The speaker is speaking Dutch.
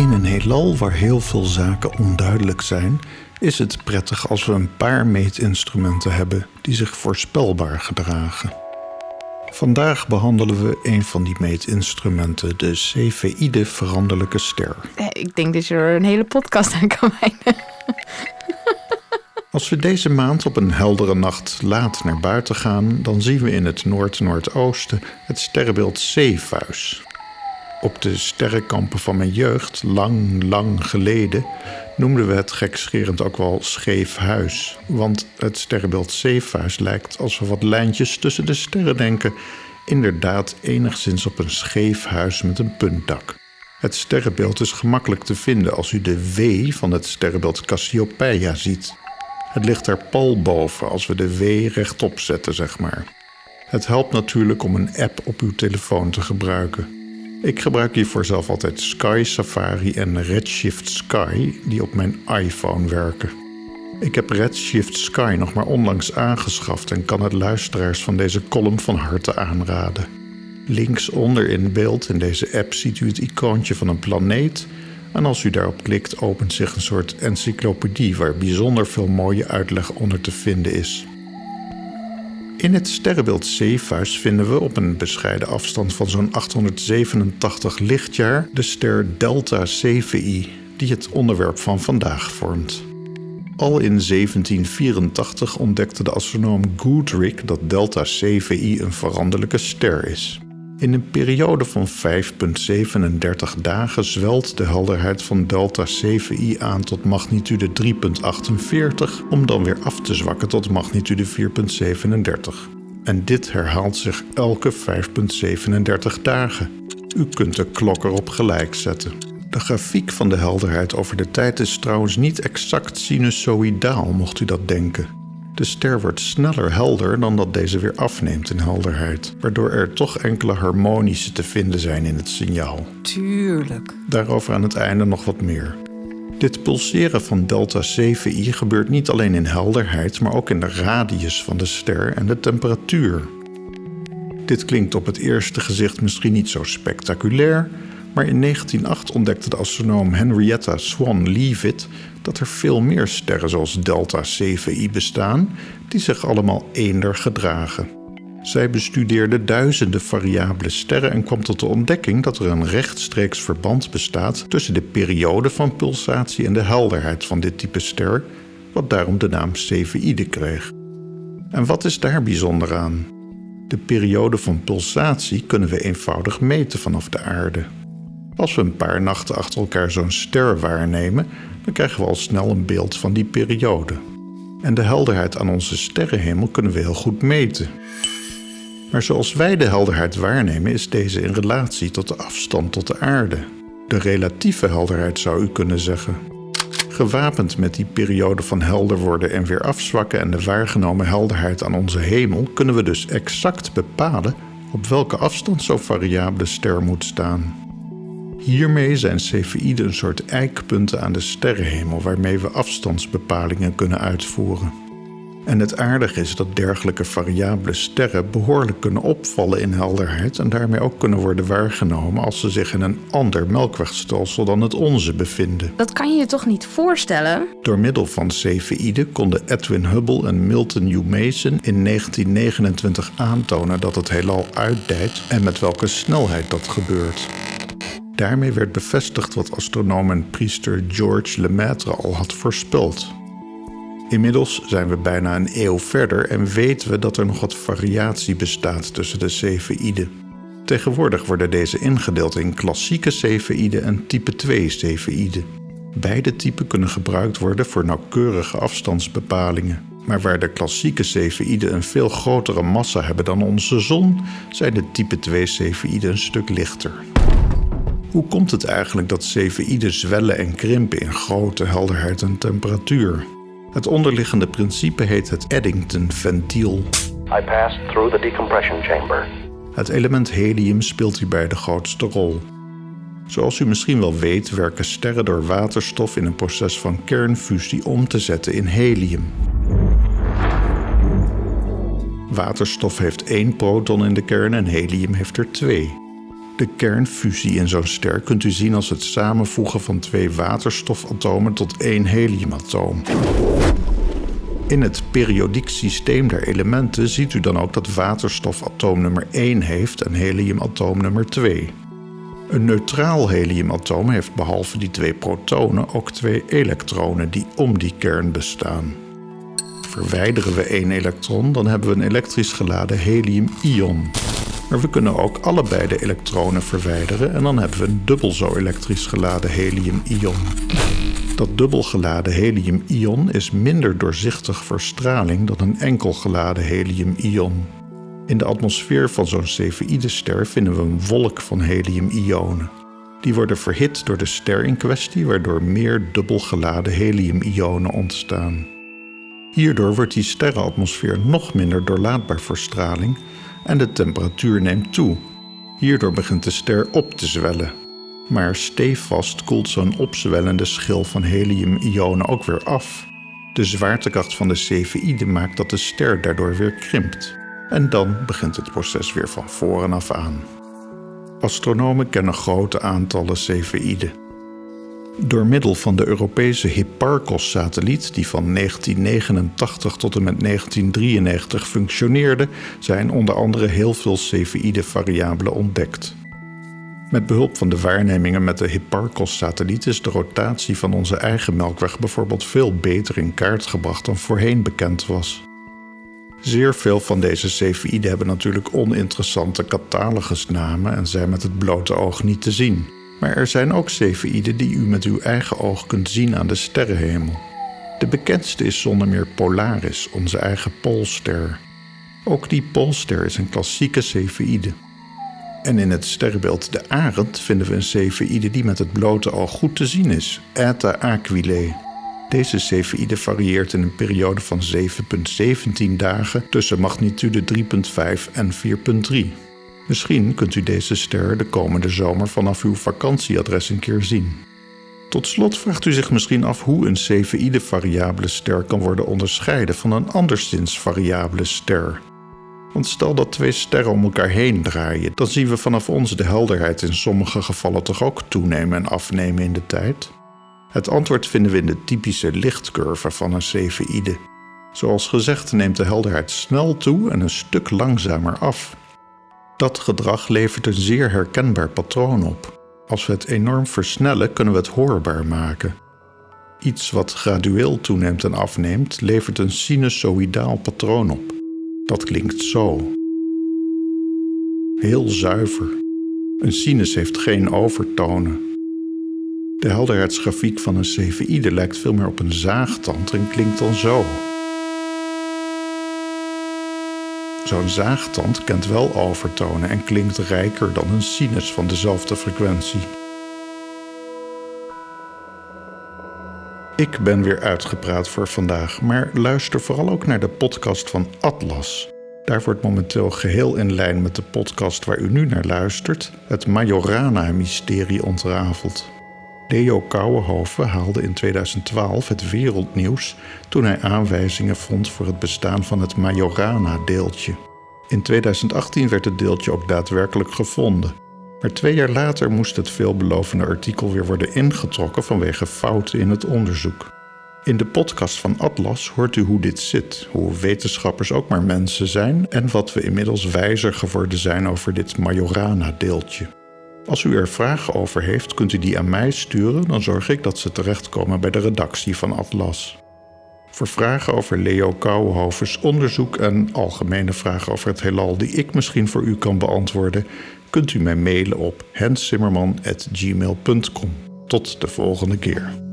In een heelal waar heel veel zaken onduidelijk zijn, is het prettig als we een paar meetinstrumenten hebben die zich voorspelbaar gedragen. Vandaag behandelen we een van die meetinstrumenten, de CVI-de veranderlijke ster. Eh, Ik denk dat je er een hele podcast aan kan wijden. Als we deze maand op een heldere nacht laat naar buiten gaan, dan zien we in het noord-noordoosten het sterrenbeeld Cepheus. Op de sterrenkampen van mijn jeugd, lang, lang geleden, noemden we het gekscherend ook wel scheef huis. Want het sterrenbeeld Cepheus lijkt, als we wat lijntjes tussen de sterren denken, inderdaad enigszins op een scheef huis met een puntdak. Het sterrenbeeld is gemakkelijk te vinden als u de W van het sterrenbeeld Cassiopeia ziet. Het ligt er pal boven als we de W rechtop zetten, zeg maar. Het helpt natuurlijk om een app op uw telefoon te gebruiken. Ik gebruik hiervoor zelf altijd Sky Safari en Redshift Sky, die op mijn iPhone werken. Ik heb Redshift Sky nog maar onlangs aangeschaft en kan het luisteraars van deze column van harte aanraden. Linksonder in beeld in deze app ziet u het icoontje van een planeet. En als u daarop klikt, opent zich een soort encyclopedie waar bijzonder veel mooie uitleg onder te vinden is. In het sterrenbeeld Cepheus vinden we op een bescheiden afstand van zo'n 887 lichtjaar de ster Delta Cephei, die het onderwerp van vandaag vormt. Al in 1784 ontdekte de astronoom Goodrick dat Delta Cephei een veranderlijke ster is. In een periode van 5,37 dagen zwelt de helderheid van delta Cephei aan tot magnitude 3,48 om dan weer af te zwakken tot magnitude 4,37. En dit herhaalt zich elke 5,37 dagen. U kunt de klok erop gelijk zetten. De grafiek van de helderheid over de tijd is trouwens niet exact sinusoïdaal, mocht u dat denken. De ster wordt sneller helder dan dat deze weer afneemt in helderheid, waardoor er toch enkele harmonische te vinden zijn in het signaal. Tuurlijk. Daarover aan het einde nog wat meer. Dit pulseren van delta Cephei gebeurt niet alleen in helderheid, maar ook in de radius van de ster en de temperatuur. Dit klinkt op het eerste gezicht misschien niet zo spectaculair, maar in 1908 ontdekte de astronoom Henrietta Swan Leavitt dat er veel meer sterren zoals delta Cephei bestaan, die zich allemaal eender gedragen. Zij bestudeerde duizenden variabele sterren en kwam tot de ontdekking dat er een rechtstreeks verband bestaat tussen de periode van pulsatie en de helderheid van dit type ster, wat daarom de naam Cepheïde kreeg. En wat is daar bijzonder aan? De periode van pulsatie kunnen we eenvoudig meten vanaf de aarde. Als we een paar nachten achter elkaar zo'n ster waarnemen, dan krijgen we al snel een beeld van die periode. En de helderheid aan onze sterrenhemel kunnen we heel goed meten. Maar zoals wij de helderheid waarnemen, is deze in relatie tot de afstand tot de aarde. De relatieve helderheid zou u kunnen zeggen. Gewapend met die periode van helder worden en weer afzwakken en de waargenomen helderheid aan onze hemel, kunnen we dus exact bepalen op welke afstand zo'n variabele ster moet staan. Hiermee zijn Cepheïden een soort eikpunten aan de sterrenhemel waarmee we afstandsbepalingen kunnen uitvoeren. En het aardige is dat dergelijke variabele sterren behoorlijk kunnen opvallen in helderheid en daarmee ook kunnen worden waargenomen als ze zich in een ander melkwegstelsel dan het onze bevinden. Dat kan je je toch niet voorstellen? Door middel van Cepheïden konden Edwin Hubble en Milton Hugh Mason in 1929 aantonen dat het heelal uitdijt en met welke snelheid dat gebeurt. Daarmee werd bevestigd wat astronoom en priester George Lemaitre al had voorspeld. Inmiddels zijn we bijna een eeuw verder en weten we dat er nog wat variatie bestaat tussen de Cepheïden. Tegenwoordig worden deze ingedeeld in klassieke Cepheïden en type 2 Cepheïden. Beide typen kunnen gebruikt worden voor nauwkeurige afstandsbepalingen. Maar waar de klassieke Cepheïden een veel grotere massa hebben dan onze zon, zijn de type 2 Cepheïden een stuk lichter. Hoe komt het eigenlijk dat Cepheïden zwellen en krimpen in grootte, helderheid en temperatuur? Het onderliggende principe heet het Eddington-ventiel. I passed through the decompression chamber. Het element helium speelt hierbij de grootste rol. Zoals u misschien wel weet, werken sterren door waterstof in een proces van kernfusie om te zetten in helium. Waterstof heeft één proton in de kern en helium heeft er twee. De kernfusie in zo'n ster kunt u zien als het samenvoegen van twee waterstofatomen tot één heliumatoom. In het periodiek systeem der elementen ziet u dan ook dat waterstofatoom nummer 1 heeft en heliumatoom nummer 2. Een neutraal heliumatoom heeft behalve die twee protonen ook twee elektronen die om die kern bestaan. Verwijderen we één elektron, dan hebben we een elektrisch geladen helium-ion. Maar we kunnen ook allebei de elektronen verwijderen en dan hebben we een dubbel zo elektrisch geladen helium-ion. Dat dubbel geladen helium-ion is minder doorzichtig voor straling dan een enkel geladen helium-ion. In de atmosfeer van zo'n Cepheïde-ster vinden we een wolk van helium-ionen. Die worden verhit door de ster in kwestie, waardoor meer dubbel geladen helium-ionen ontstaan. Hierdoor wordt die sterrenatmosfeer nog minder doorlaatbaar voor straling en de temperatuur neemt toe. Hierdoor begint de ster op te zwellen. Maar stevast koelt zo'n opzwellende schil van helium-ionen ook weer af. De zwaartekracht van de Cepheïde maakt dat de ster daardoor weer krimpt. En dan begint het proces weer van voren af aan. Astronomen kennen grote aantallen Cepheïden. Door middel van de Europese Hipparcos-satelliet, die van 1989 tot en met 1993 functioneerde, zijn onder andere heel veel Cepheïde-variabelen ontdekt. Met behulp van de waarnemingen met de Hipparcos-satelliet is de rotatie van onze eigen melkweg bijvoorbeeld veel beter in kaart gebracht dan voorheen bekend was. Zeer veel van deze Cepheïden hebben natuurlijk oninteressante catalogusnamen en zijn met het blote oog niet te zien. Maar er zijn ook Cepheïden die u met uw eigen oog kunt zien aan de sterrenhemel. De bekendste is zonder meer Polaris, onze eigen Poolster. Ook die Poolster is een klassieke Cepheïde. En in het sterrenbeeld de Arend vinden we een Cepheïde die met het blote oog goed te zien is, Eta Aquilae. Deze Cepheïde varieert in een periode van 7,17 dagen tussen magnitude 3,5 en 4,3. Misschien kunt u deze ster de komende zomer vanaf uw vakantieadres een keer zien. Tot slot vraagt u zich misschien af hoe een Cepheïde-variabele ster kan worden onderscheiden van een anderszins variabele ster. Want stel dat twee sterren om elkaar heen draaien, dan zien we vanaf ons de helderheid in sommige gevallen toch ook toenemen en afnemen in de tijd? Het antwoord vinden we in de typische lichtcurve van een Cepheïde. Zoals gezegd neemt de helderheid snel toe en een stuk langzamer af. Dat gedrag levert een zeer herkenbaar patroon op. Als we het enorm versnellen, kunnen we het hoorbaar maken. Iets wat gradueel toeneemt en afneemt, levert een sinusoïdaal patroon op. Dat klinkt zo. Heel zuiver. Een sinus heeft geen overtonen. De helderheidsgrafiek van een Cepheïde lijkt veel meer op een zaagtand en klinkt dan zo. Zo'n zaagtand kent wel overtonen en klinkt rijker dan een sinus van dezelfde frequentie. Ik ben weer uitgepraat voor vandaag, maar luister vooral ook naar de podcast van Atlas. Daar wordt momenteel geheel in lijn met de podcast waar u nu naar luistert, het Majorana-mysterie ontrafeld. Leo Kouwenhoven haalde in 2012 het wereldnieuws toen hij aanwijzingen vond voor het bestaan van het Majorana-deeltje. In 2018 werd het deeltje ook daadwerkelijk gevonden. Maar twee jaar later moest het veelbelovende artikel weer worden ingetrokken vanwege fouten in het onderzoek. In de podcast van Atlas hoort u hoe dit zit, hoe wetenschappers ook maar mensen zijn en wat we inmiddels wijzer geworden zijn over dit Majorana-deeltje. Als u er vragen over heeft, kunt u die aan mij sturen, dan zorg ik dat ze terechtkomen bij de redactie van Atlas. Voor vragen over Leo Kouwenhovens onderzoek en algemene vragen over het heelal die ik misschien voor u kan beantwoorden, kunt u mij mailen op hensimmerman.gmail.com. Tot de volgende keer.